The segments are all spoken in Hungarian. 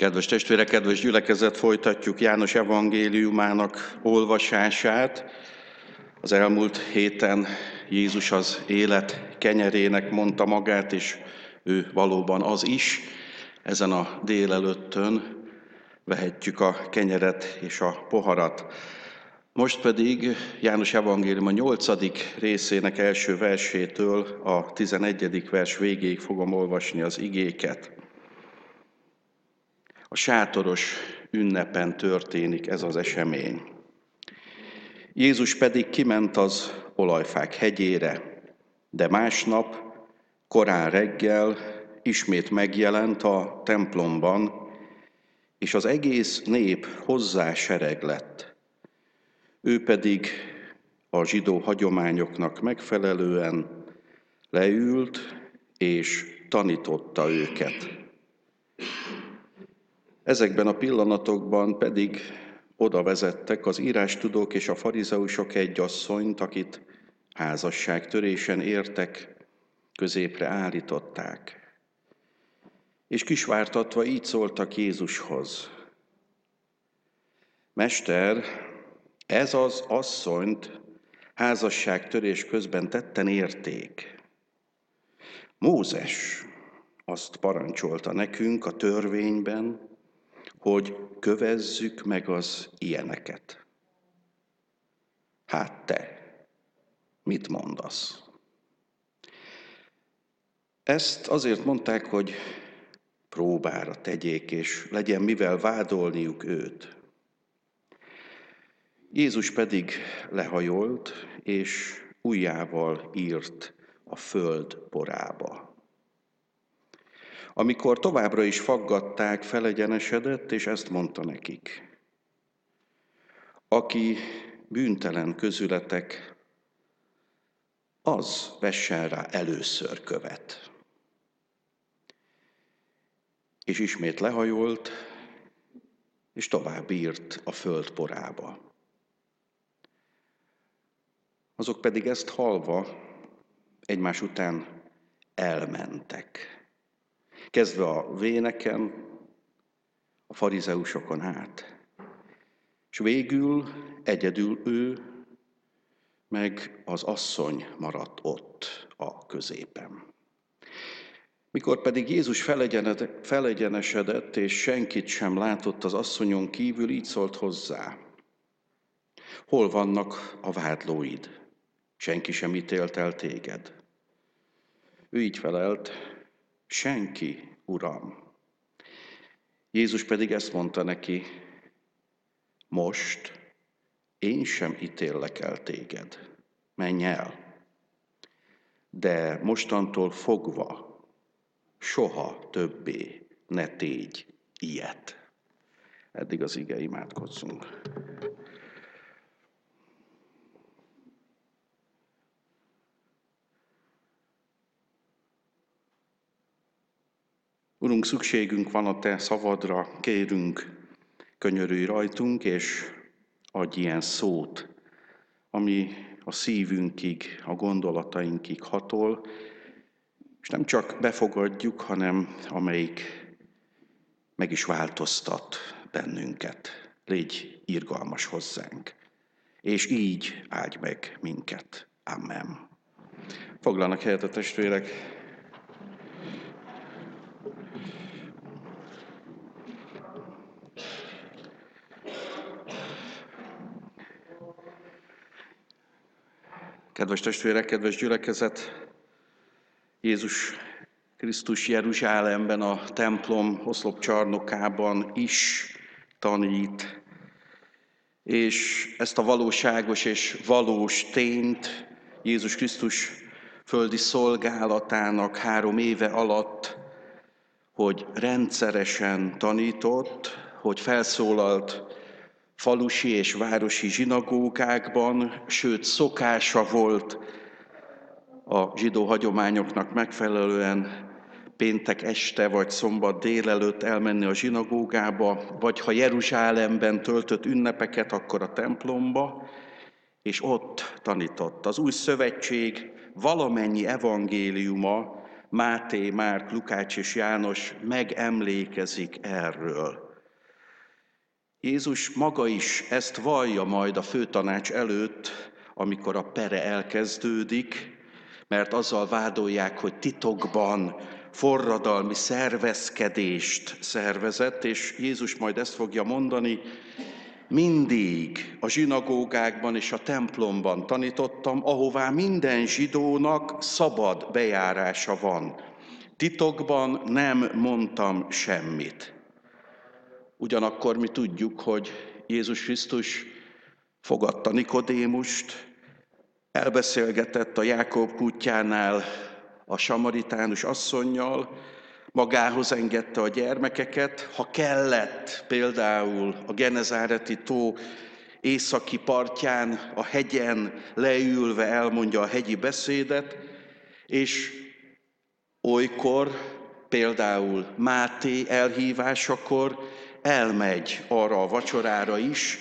Kedves testvérek, kedves gyülekezet, folytatjuk János evangéliumának olvasását. Az elmúlt héten Jézus az élet kenyerének mondta magát, és ő valóban az is. Ezen a délelőttön vehetjük a kenyeret és a poharat. Most pedig János Evangélium a 8. részének első versétől a 11. vers végéig fogom olvasni az igéket. A sátoros ünnepen történik ez az esemény. Jézus pedig kiment az olajfák hegyére, de másnap, korán reggel ismét megjelent a templomban, és az egész nép hozzá sereg lett. Ő pedig a zsidó hagyományoknak megfelelően leült és tanította őket. Ezekben a pillanatokban pedig oda vezettek az írástudók és a farizeusok egy asszonyt, akit házasságtörésen értek, középre állították. És kisvártatva így szóltak Jézushoz. Mester, ez az asszonyt házasságtörés közben tetten érték. Mózes azt parancsolta nekünk a törvényben, hogy kövezzük meg az ilyeneket. Hát te, mit mondasz? Ezt azért mondták, hogy próbára tegyék, és legyen mivel vádolniuk őt. Jézus pedig lehajolt, és ujjával írt a föld porába. Amikor továbbra is faggatták, felegyenesedett, és ezt mondta nekik. Aki bűntelen közületek, az vessen rá először követ. És ismét lehajolt, és tovább írt a föld porába. Azok pedig ezt halva egymás után elmentek kezdve a véneken, a farizeusokon át. És végül egyedül ő, meg az asszony maradt ott a középen. Mikor pedig Jézus felegyenesedett, és senkit sem látott az asszonyon kívül, így szólt hozzá. Hol vannak a vádlóid? Senki sem ítélt el téged. Ő így felelt, Senki, Uram. Jézus pedig ezt mondta neki, most én sem ítéllek el téged, menj el. De mostantól fogva soha többé ne tégy ilyet. Eddig az ige imádkozzunk. Urunk, szükségünk van a Te szavadra, kérünk, könyörülj rajtunk, és adj ilyen szót, ami a szívünkig, a gondolatainkig hatol, és nem csak befogadjuk, hanem amelyik meg is változtat bennünket. Légy irgalmas hozzánk, és így áldj meg minket. Amen. Foglalnak helyet a testvérek, Kedves testvérek, kedves gyülekezet, Jézus Krisztus Jeruzsálemben, a templom oszlopcsarnokában is tanít, és ezt a valóságos és valós tényt Jézus Krisztus földi szolgálatának három éve alatt, hogy rendszeresen tanított, hogy felszólalt falusi és városi zsinagógákban, sőt szokása volt a zsidó hagyományoknak megfelelően péntek este vagy szombat délelőtt elmenni a zsinagógába, vagy ha Jeruzsálemben töltött ünnepeket, akkor a templomba, és ott tanított. Az új szövetség valamennyi evangéliuma Máté, Márk, Lukács és János megemlékezik erről. Jézus maga is ezt vallja majd a főtanács előtt, amikor a pere elkezdődik, mert azzal vádolják, hogy titokban forradalmi szervezkedést szervezett, és Jézus majd ezt fogja mondani, mindig a zsinagógákban és a templomban tanítottam, ahová minden zsidónak szabad bejárása van. Titokban nem mondtam semmit. Ugyanakkor mi tudjuk, hogy Jézus Krisztus fogadta Nikodémust, elbeszélgetett a Jákob kutyánál a samaritánus asszonynal, magához engedte a gyermekeket, ha kellett például a Genezáreti tó északi partján, a hegyen leülve elmondja a hegyi beszédet, és olykor, például Máté elhívásakor elmegy arra a vacsorára is,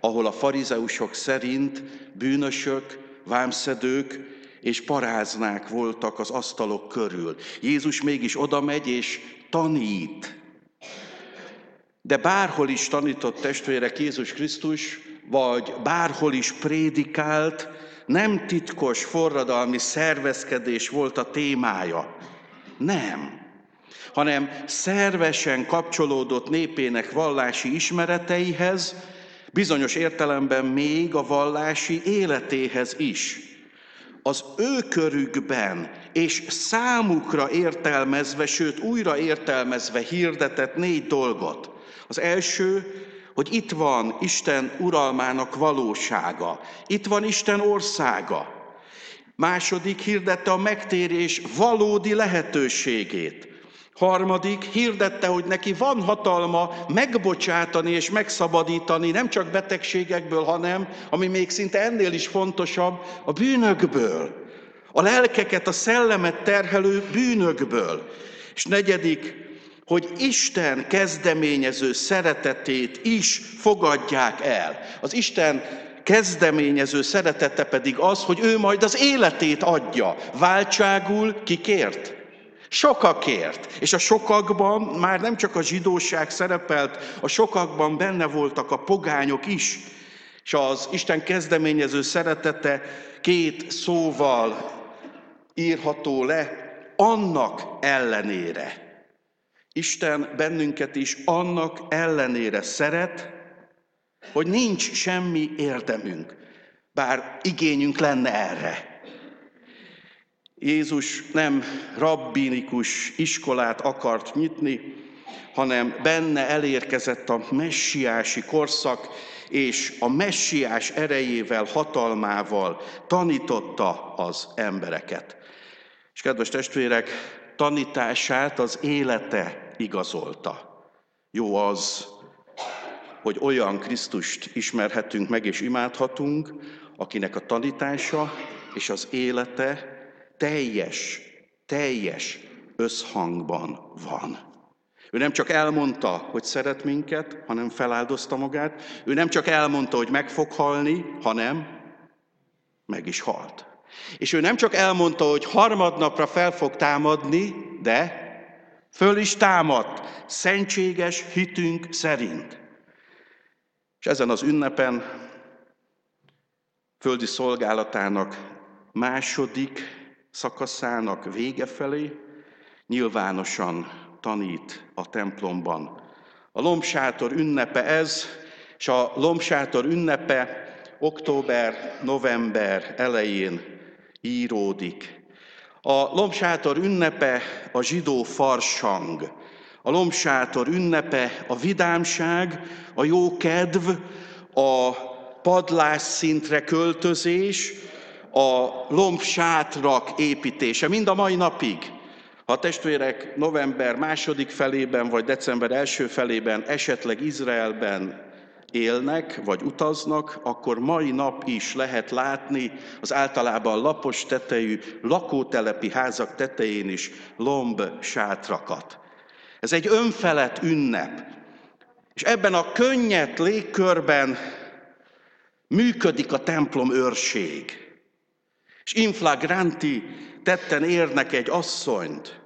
ahol a farizeusok szerint bűnösök, vámszedők és paráznák voltak az asztalok körül. Jézus mégis oda megy és tanít. De bárhol is tanított testvérek Jézus Krisztus, vagy bárhol is prédikált, nem titkos forradalmi szervezkedés volt a témája. Nem hanem szervesen kapcsolódott népének vallási ismereteihez, bizonyos értelemben még a vallási életéhez is. Az ő körükben és számukra értelmezve, sőt újra értelmezve hirdetett négy dolgot. Az első, hogy itt van Isten uralmának valósága, itt van Isten országa. Második hirdette a megtérés valódi lehetőségét. Harmadik, hirdette, hogy neki van hatalma megbocsátani és megszabadítani nem csak betegségekből, hanem, ami még szinte ennél is fontosabb, a bűnökből. A lelkeket, a szellemet terhelő bűnökből. És negyedik, hogy Isten kezdeményező szeretetét is fogadják el. Az Isten kezdeményező szeretete pedig az, hogy ő majd az életét adja. Váltságul kikért? Sokakért. És a sokakban már nem csak a zsidóság szerepelt, a sokakban benne voltak a pogányok is. És az Isten kezdeményező szeretete két szóval írható le, annak ellenére. Isten bennünket is annak ellenére szeret, hogy nincs semmi érdemünk, bár igényünk lenne erre. Jézus nem rabbinikus iskolát akart nyitni, hanem benne elérkezett a messiási korszak, és a messiás erejével, hatalmával tanította az embereket. És kedves testvérek, tanítását az élete igazolta. Jó az, hogy olyan Krisztust ismerhetünk meg és imádhatunk, akinek a tanítása és az élete teljes, teljes összhangban van. Ő nem csak elmondta, hogy szeret minket, hanem feláldozta magát. Ő nem csak elmondta, hogy meg fog halni, hanem meg is halt. És ő nem csak elmondta, hogy harmadnapra fel fog támadni, de föl is támadt, szentséges hitünk szerint. És ezen az ünnepen földi szolgálatának második szakaszának vége felé nyilvánosan tanít a templomban. A lombsátor ünnepe ez, és a lombsátor ünnepe október-november elején íródik. A lombsátor ünnepe a zsidó farsang, a lombsátor ünnepe a vidámság, a jókedv, a padlás szintre költözés, a lombsátrak építése, mind a mai napig. Ha a testvérek november második felében vagy december első felében esetleg Izraelben élnek vagy utaznak, akkor mai nap is lehet látni az általában lapos tetejű lakótelepi házak tetején is lomb sátrakat. Ez egy önfelett ünnep. És ebben a könnyet légkörben működik a templom őrség. És inflagranti tetten érnek egy asszonyt,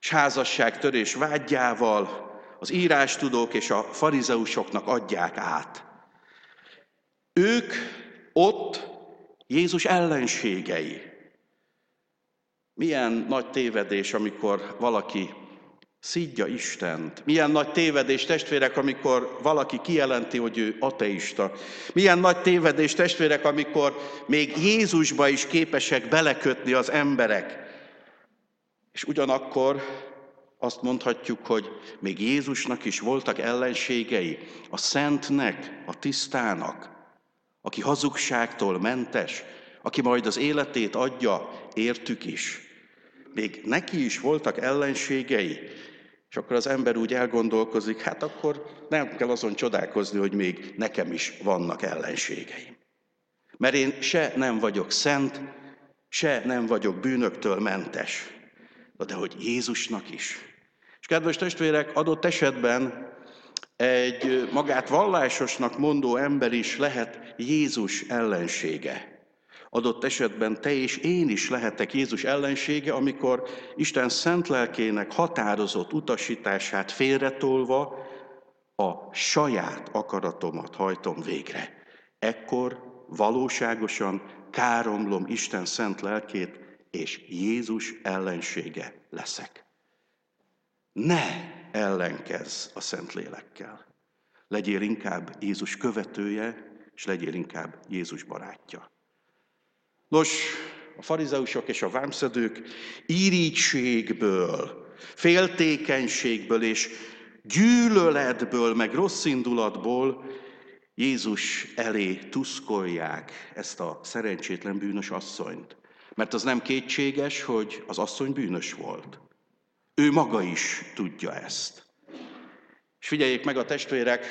és házasságtörés vágyjával az írástudók és a farizeusoknak adják át. Ők ott Jézus ellenségei. Milyen nagy tévedés, amikor valaki szidja Istent. Milyen nagy tévedés, testvérek, amikor valaki kijelenti, hogy ő ateista. Milyen nagy tévedés, testvérek, amikor még Jézusba is képesek belekötni az emberek. És ugyanakkor azt mondhatjuk, hogy még Jézusnak is voltak ellenségei, a szentnek, a tisztának, aki hazugságtól mentes, aki majd az életét adja, értük is. Még neki is voltak ellenségei, és akkor az ember úgy elgondolkozik, hát akkor nem kell azon csodálkozni, hogy még nekem is vannak ellenségeim. Mert én se nem vagyok szent, se nem vagyok bűnöktől mentes. De hogy Jézusnak is. És kedves testvérek, adott esetben egy magát vallásosnak mondó ember is lehet Jézus ellensége. Adott esetben te és én is lehetek Jézus ellensége, amikor Isten szent lelkének határozott utasítását félretolva a saját akaratomat hajtom végre. Ekkor valóságosan káromlom Isten szent lelkét, és Jézus ellensége leszek. Ne ellenkezz a Szentlélekkel. Legyél inkább Jézus követője, és legyél inkább Jézus barátja. Nos, a farizeusok és a vámszedők írítségből, féltékenységből és gyűlöletből, meg rossz indulatból Jézus elé tuszkolják ezt a szerencsétlen bűnös asszonyt. Mert az nem kétséges, hogy az asszony bűnös volt. Ő maga is tudja ezt. És figyeljék meg a testvérek,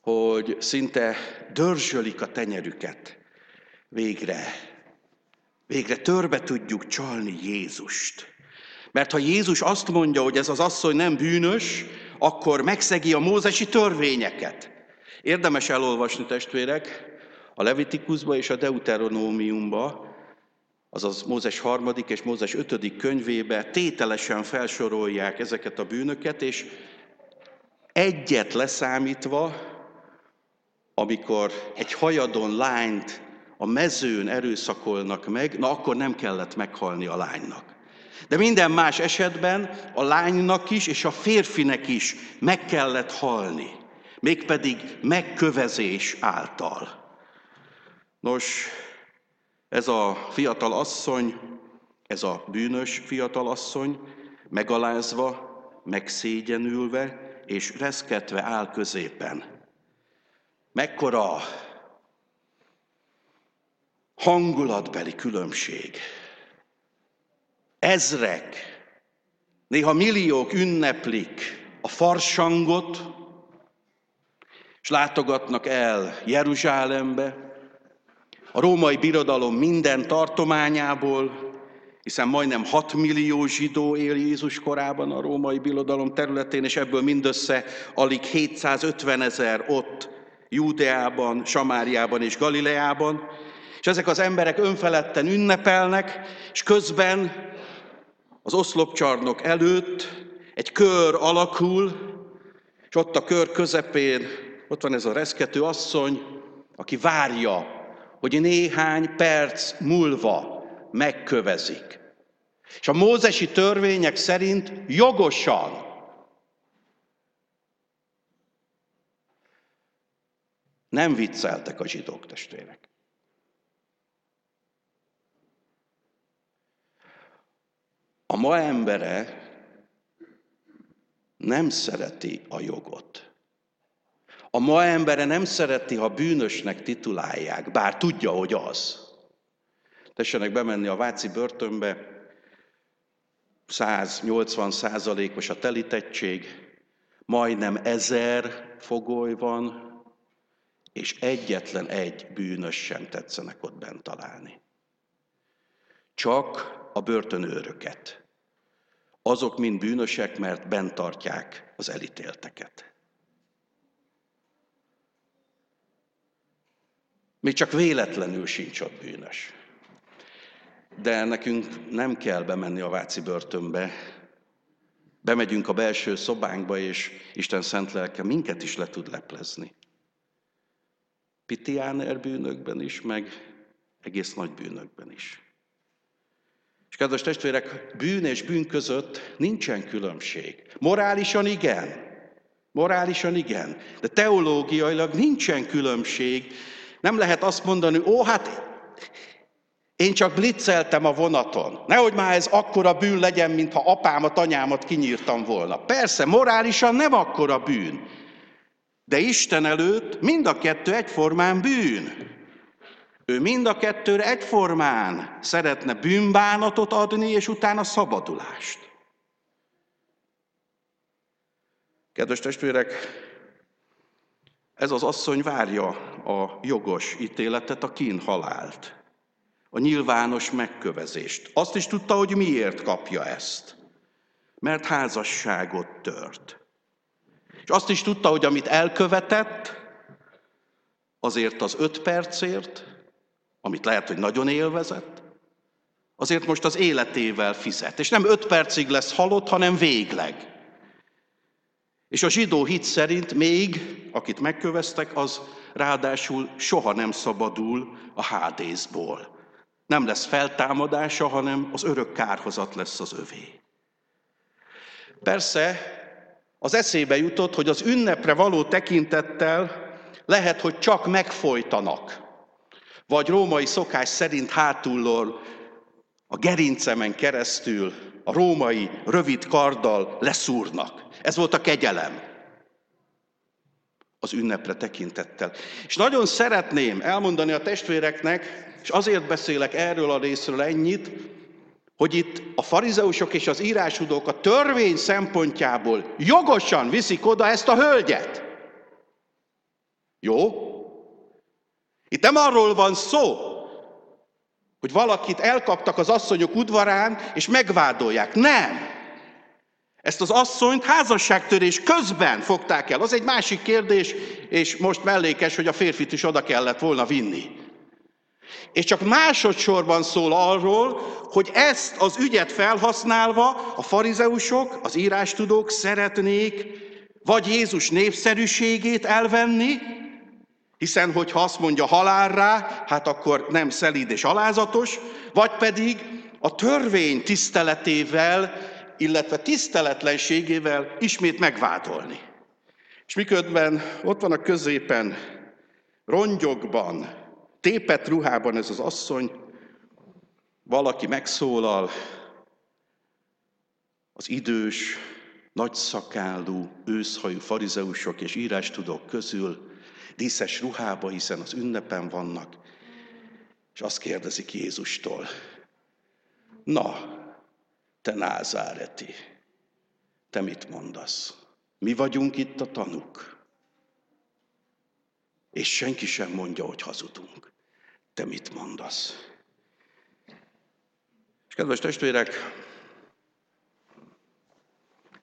hogy szinte dörzsölik a tenyerüket Végre, végre törbe tudjuk csalni Jézust. Mert ha Jézus azt mondja, hogy ez az asszony nem bűnös, akkor megszegi a mózesi törvényeket. Érdemes elolvasni, testvérek, a Levitikusba és a Deuteronómiumba, azaz Mózes harmadik és Mózes ötödik könyvébe tételesen felsorolják ezeket a bűnöket, és egyet leszámítva, amikor egy hajadon lányt a mezőn erőszakolnak meg, na akkor nem kellett meghalni a lánynak. De minden más esetben a lánynak is és a férfinek is meg kellett halni, mégpedig megkövezés által. Nos, ez a fiatal asszony, ez a bűnös fiatal asszony megalázva, megszégyenülve és reszketve áll középen. Mekkora hangulatbeli különbség. Ezrek, néha milliók ünneplik a farsangot, és látogatnak el Jeruzsálembe, a római birodalom minden tartományából, hiszen majdnem 6 millió zsidó él Jézus korában a római birodalom területén, és ebből mindössze alig 750 ezer ott Júdeában, Samáriában és Galileában, és ezek az emberek önfeledten ünnepelnek, és közben az oszlopcsarnok előtt egy kör alakul, és ott a kör közepén ott van ez a reszkető asszony, aki várja, hogy néhány perc múlva megkövezik. És a mózesi törvények szerint jogosan nem vicceltek a zsidók testvérek. A ma embere nem szereti a jogot. A ma embere nem szereti, ha bűnösnek titulálják, bár tudja, hogy az. Tessenek bemenni a Váci börtönbe, 180 százalékos a telítettség, majdnem ezer fogoly van, és egyetlen egy bűnös sem tetszenek ott bent találni. Csak a börtönőröket. Azok mind bűnösek, mert bent tartják az elítélteket. Még csak véletlenül sincs ott bűnös. De nekünk nem kell bemenni a Váci börtönbe. Bemegyünk a belső szobánkba, és Isten szent lelke minket is le tud leplezni. Pitiáner bűnökben is, meg egész nagy bűnökben is. És kedves testvérek, bűn és bűn között nincsen különbség. Morálisan igen, morálisan igen, de teológiailag nincsen különbség. Nem lehet azt mondani, ó, hát én csak blitzeltem a vonaton. Nehogy már ez akkora bűn legyen, mintha apámat, anyámat kinyírtam volna. Persze, morálisan nem akkora bűn. De Isten előtt mind a kettő egyformán bűn. Ő mind a kettőre egyformán szeretne bűnbánatot adni, és utána szabadulást. Kedves testvérek, ez az asszony várja a jogos ítéletet, a kínhalált, a nyilvános megkövezést. Azt is tudta, hogy miért kapja ezt. Mert házasságot tört. És azt is tudta, hogy amit elkövetett, azért az öt percért, amit lehet, hogy nagyon élvezett, azért most az életével fizet. És nem öt percig lesz halott, hanem végleg. És a zsidó hit szerint még, akit megköveztek, az ráadásul soha nem szabadul a hádészból. Nem lesz feltámadása, hanem az örök kárhozat lesz az övé. Persze az eszébe jutott, hogy az ünnepre való tekintettel lehet, hogy csak megfojtanak, vagy római szokás szerint hátullól a gerincemen keresztül a római rövid karddal leszúrnak. Ez volt a kegyelem az ünnepre tekintettel. És nagyon szeretném elmondani a testvéreknek, és azért beszélek erről a részről ennyit, hogy itt a farizeusok és az írásudók a törvény szempontjából jogosan viszik oda ezt a hölgyet. Jó? Itt nem arról van szó, hogy valakit elkaptak az asszonyok udvarán, és megvádolják. Nem! Ezt az asszonyt házasságtörés közben fogták el. Az egy másik kérdés, és most mellékes, hogy a férfit is oda kellett volna vinni. És csak másodszorban szól arról, hogy ezt az ügyet felhasználva a farizeusok, az írástudók szeretnék vagy Jézus népszerűségét elvenni, hiszen hogyha azt mondja halálra, hát akkor nem szelíd és alázatos, vagy pedig a törvény tiszteletével illetve tiszteletlenségével ismét megvádolni. És miközben ott van a középen, rongyokban, tépet ruhában ez az asszony, valaki megszólal, az idős, nagyszakálú, őszhajú farizeusok és írástudók közül, díszes ruhába, hiszen az ünnepen vannak, és azt kérdezik Jézustól, na, te názáreti, te mit mondasz? Mi vagyunk itt a tanuk. És senki sem mondja, hogy hazudunk. Te mit mondasz? És kedves testvérek,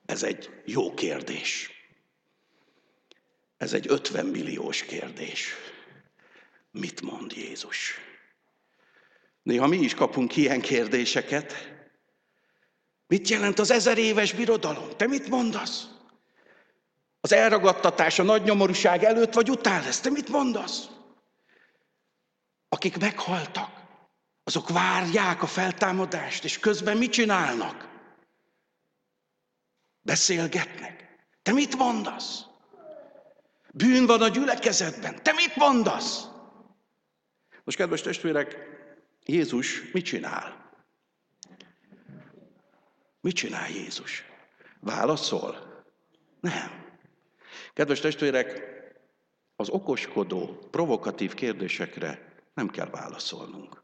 ez egy jó kérdés. Ez egy 50 milliós kérdés. Mit mond Jézus? Néha mi is kapunk ilyen kérdéseket, Mit jelent az ezer éves birodalom? Te mit mondasz? Az elragadtatás, a nagy nyomorúság előtt vagy után lesz. Te mit mondasz? Akik meghaltak, azok várják a feltámadást, és közben mit csinálnak? Beszélgetnek. Te mit mondasz? Bűn van a gyülekezetben. Te mit mondasz? Most, kedves testvérek, Jézus mit csinál? Mit csinál Jézus? Válaszol? Nem. Kedves testvérek, az okoskodó, provokatív kérdésekre nem kell válaszolnunk.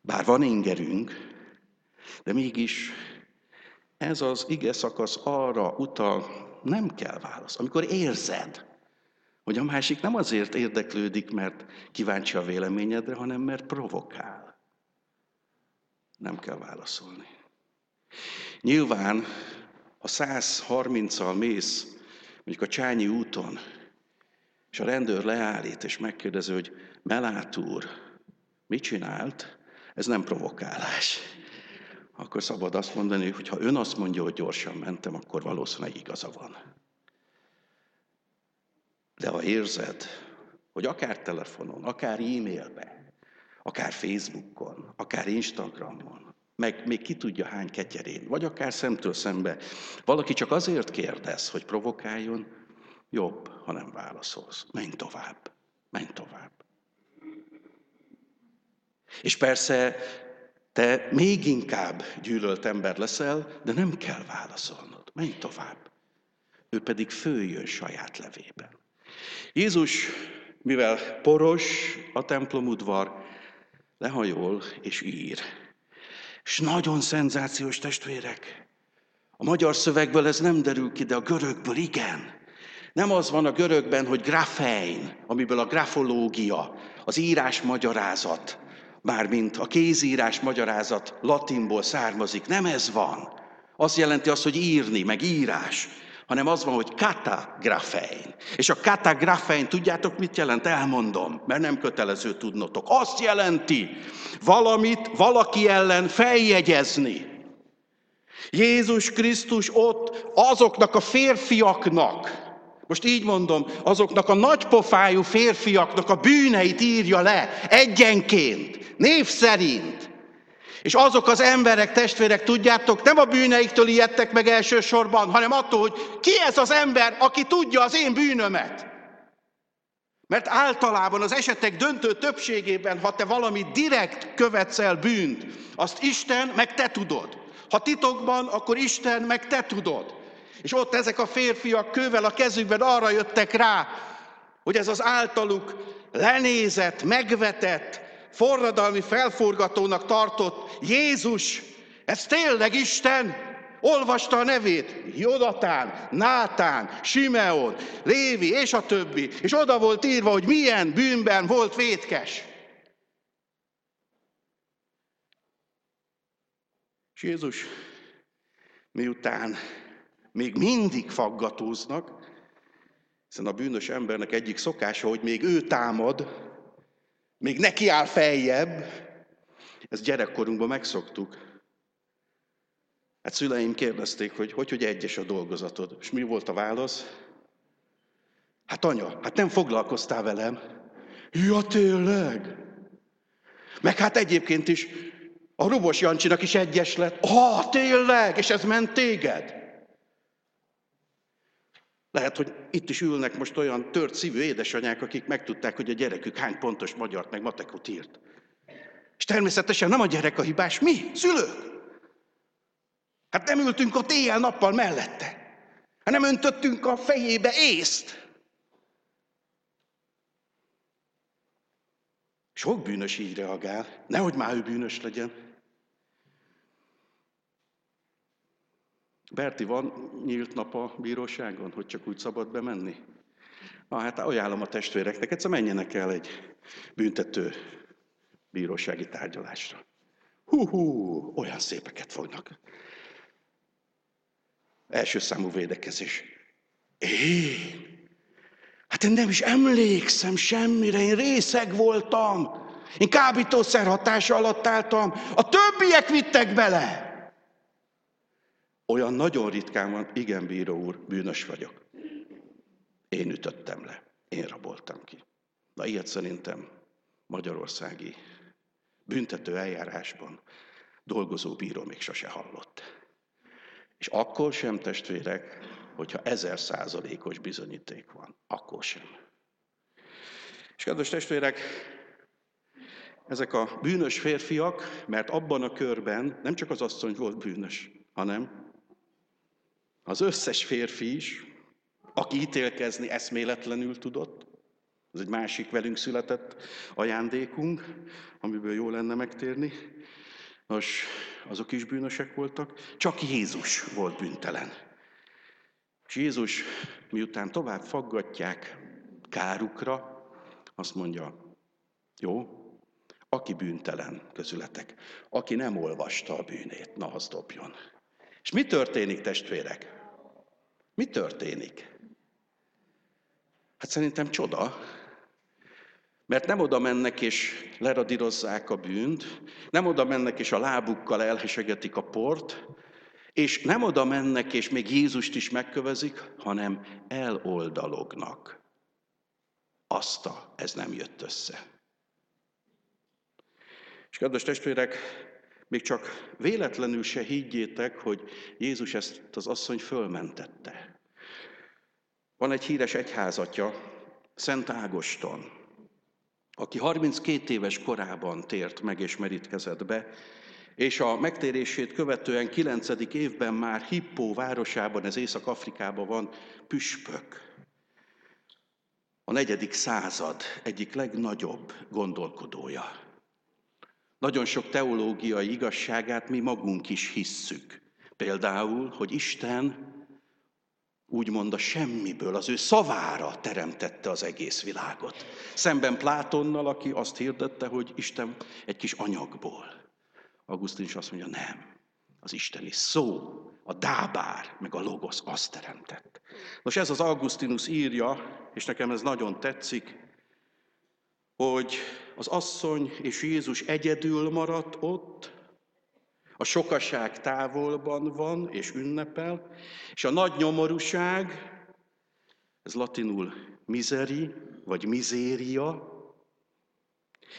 Bár van ingerünk, de mégis ez az ige szakasz arra utal, nem kell válasz. Amikor érzed, hogy a másik nem azért érdeklődik, mert kíváncsi a véleményedre, hanem mert provokál nem kell válaszolni. Nyilván, ha 130-al mész, mondjuk a Csányi úton, és a rendőr leállít, és megkérdezi, hogy Melát úr, mit csinált? Ez nem provokálás. Akkor szabad azt mondani, hogy ha ön azt mondja, hogy gyorsan mentem, akkor valószínűleg igaza van. De ha érzed, hogy akár telefonon, akár e-mailben, akár Facebookon, akár Instagramon, meg még ki tudja hány ketyerén, vagy akár szemtől szembe, valaki csak azért kérdez, hogy provokáljon, jobb, ha nem válaszolsz. Menj tovább, menj tovább. És persze te még inkább gyűlölt ember leszel, de nem kell válaszolnod. Menj tovább. Ő pedig följön saját levében. Jézus, mivel poros a templomudvar, lehajol és ír. És nagyon szenzációs testvérek. A magyar szövegből ez nem derül ki, de a görögből igen. Nem az van a görögben, hogy grafein, amiből a grafológia, az írás magyarázat, mármint a kézírás magyarázat latinból származik. Nem ez van. Az jelenti azt, hogy írni, meg írás, hanem az van, hogy kata grafein. És a kata grafein, tudjátok mit jelent? Elmondom, mert nem kötelező tudnotok. Azt jelenti, valamit valaki ellen feljegyezni. Jézus Krisztus ott azoknak a férfiaknak, most így mondom, azoknak a nagypofájú férfiaknak a bűneit írja le egyenként, név szerint. És azok az emberek, testvérek, tudjátok, nem a bűneiktől ijedtek meg elsősorban, hanem attól, hogy ki ez az ember, aki tudja az én bűnömet. Mert általában az esetek döntő többségében, ha te valami direkt követsz el bűnt, azt Isten meg te tudod. Ha titokban, akkor Isten meg te tudod. És ott ezek a férfiak kővel a kezükben arra jöttek rá, hogy ez az általuk lenézett, megvetett, forradalmi felforgatónak tartott Jézus, ez tényleg Isten? Olvasta a nevét, Jodatán, Nátán, Simeon, Lévi és a többi, és oda volt írva, hogy milyen bűnben volt vétkes. És Jézus miután még mindig faggatóznak, hiszen a bűnös embernek egyik szokása, hogy még ő támad, még neki áll feljebb, ezt gyerekkorunkban megszoktuk. Hát szüleim kérdezték, hogy hogy, hogy egyes a dolgozatod. És mi volt a válasz? Hát anya, hát nem foglalkoztál velem. Ja, tényleg? Meg hát egyébként is a Rubos Jancsinak is egyes lett. Ah, tényleg? És ez ment téged? Lehet, hogy itt is ülnek most olyan tört szívű édesanyák, akik megtudták, hogy a gyerekük hány pontos magyart meg matekot írt. És természetesen nem a gyerek a hibás, mi, szülők. Hát nem ültünk ott éjjel-nappal mellette, hanem öntöttünk a fejébe észt. Sok bűnös így reagál, nehogy már ő bűnös legyen. Berti, van nyílt nap a bíróságon, hogy csak úgy szabad bemenni? Na hát ajánlom a testvéreknek, egyszer menjenek el egy büntető bírósági tárgyalásra. Hú-hú, olyan szépeket fognak. Első számú védekezés. Én? Hát én nem is emlékszem semmire, én részeg voltam. Én kábítószer hatása alatt álltam. A többiek vittek bele. Olyan nagyon ritkán van, igen, bíró úr, bűnös vagyok. Én ütöttem le, én raboltam ki. Na ilyet szerintem magyarországi büntető eljárásban dolgozó bíró még sose hallott. És akkor sem, testvérek, hogyha ezer százalékos bizonyíték van, akkor sem. És kedves testvérek, ezek a bűnös férfiak, mert abban a körben nem csak az asszony volt bűnös, hanem az összes férfi is, aki ítélkezni eszméletlenül tudott, ez egy másik velünk született ajándékunk, amiből jó lenne megtérni. Nos, azok is bűnösek voltak, csak Jézus volt bűntelen. És Jézus, miután tovább faggatják kárukra, azt mondja, jó, aki bűntelen közületek, aki nem olvasta a bűnét, na az dobjon. És mi történik, testvérek? Mi történik? Hát szerintem csoda, mert nem oda mennek és leradírozzák a bűnt, nem oda mennek és a lábukkal elhesegetik a port, és nem oda mennek és még Jézust is megkövezik, hanem eloldalognak. Azta, ez nem jött össze. És kedves testvérek, még csak véletlenül se higgyétek, hogy Jézus ezt az asszony fölmentette. Van egy híres egyházatja, Szent Ágoston, aki 32 éves korában tért meg és merítkezett be, és a megtérését követően 9. évben már Hippó városában, ez Észak-Afrikában van, püspök. A negyedik század egyik legnagyobb gondolkodója. Nagyon sok teológiai igazságát mi magunk is hisszük. Például, hogy Isten úgymond a semmiből, az ő szavára teremtette az egész világot. Szemben Plátonnal, aki azt hirdette, hogy Isten egy kis anyagból. Augustin is azt mondja, nem. Az isteni szó, a dábár, meg a logosz azt teremtett. Nos, ez az Augustinus írja, és nekem ez nagyon tetszik, hogy az asszony és Jézus egyedül maradt ott, a sokaság távolban van és ünnepel, és a nagy nyomorúság, ez latinul mizeri, vagy mizéria,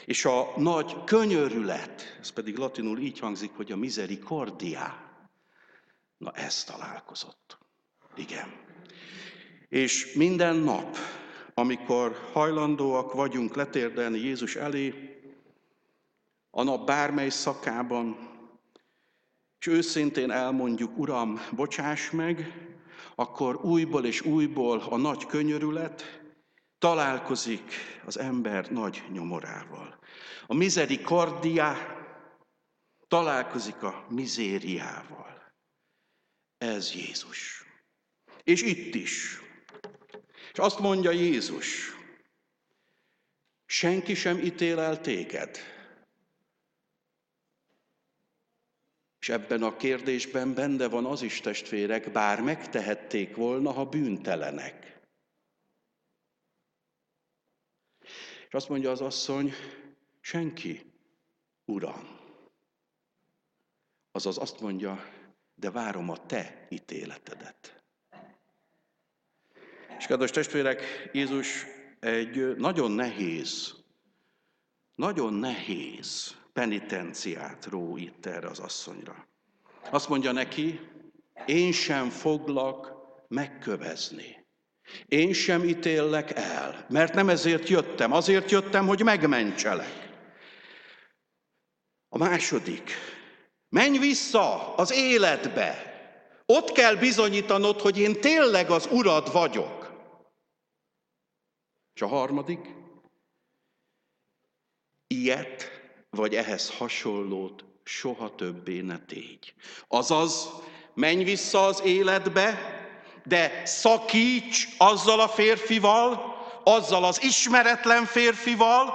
és a nagy könyörület, ez pedig latinul így hangzik, hogy a misericordia. Na ez találkozott. Igen. És minden nap, amikor hajlandóak vagyunk letérdelni Jézus elé, a nap bármely szakában, és őszintén elmondjuk, Uram, bocsáss meg, akkor újból és újból a nagy könyörület találkozik az ember nagy nyomorával. A misericordia találkozik a mizériával. Ez Jézus. És itt is. És azt mondja Jézus, senki sem ítél el téged, És ebben a kérdésben benne van az is, testvérek, bár megtehették volna, ha bűntelenek. És azt mondja az asszony, senki, Uram. Azaz azt mondja, de várom a te ítéletedet. És kedves testvérek, Jézus egy nagyon nehéz, nagyon nehéz penitenciát ró itt erre az asszonyra. Azt mondja neki, én sem foglak megkövezni. Én sem ítélek el, mert nem ezért jöttem, azért jöttem, hogy megmentselek. A második, menj vissza az életbe. Ott kell bizonyítanod, hogy én tényleg az urad vagyok. És a harmadik, ilyet vagy ehhez hasonlót soha többé ne tégy. Azaz, menj vissza az életbe, de szakíts azzal a férfival, azzal az ismeretlen férfival,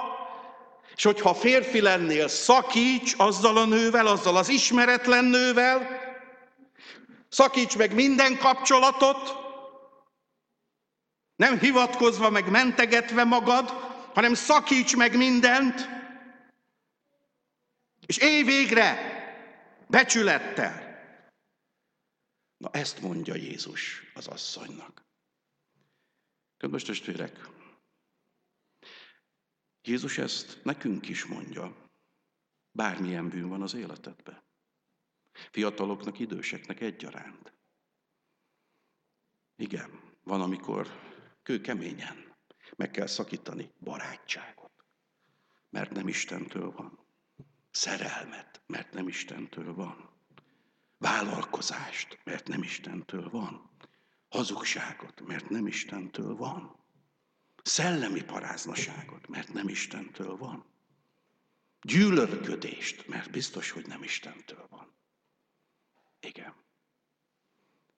és hogyha férfi lennél, szakíts azzal a nővel, azzal az ismeretlen nővel, szakíts meg minden kapcsolatot, nem hivatkozva meg mentegetve magad, hanem szakíts meg mindent, és élj végre becsülettel. Na ezt mondja Jézus az asszonynak. Kedves testvérek, Jézus ezt nekünk is mondja, bármilyen bűn van az életedben. Fiataloknak, időseknek egyaránt. Igen, van, amikor kőkeményen meg kell szakítani barátságot, mert nem Istentől van. Szerelmet, mert nem Istentől van. Vállalkozást, mert nem Istentől van. Hazugságot, mert nem Istentől van. Szellemi paráznaságot, mert nem Istentől van. Gyűlölködést, mert biztos, hogy nem Istentől van. Igen.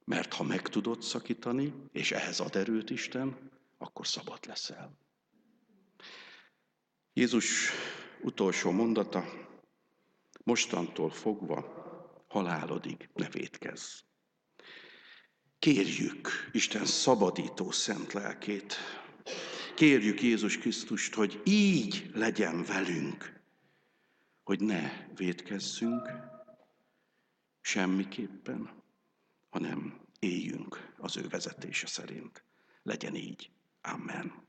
Mert ha meg tudod szakítani, és ehhez ad erőt Isten, akkor szabad leszel. Jézus utolsó mondata, mostantól fogva halálodig ne védkezz. Kérjük Isten szabadító szent lelkét, kérjük Jézus Krisztust, hogy így legyen velünk, hogy ne védkezzünk semmiképpen, hanem éljünk az ő vezetése szerint. Legyen így. Amen.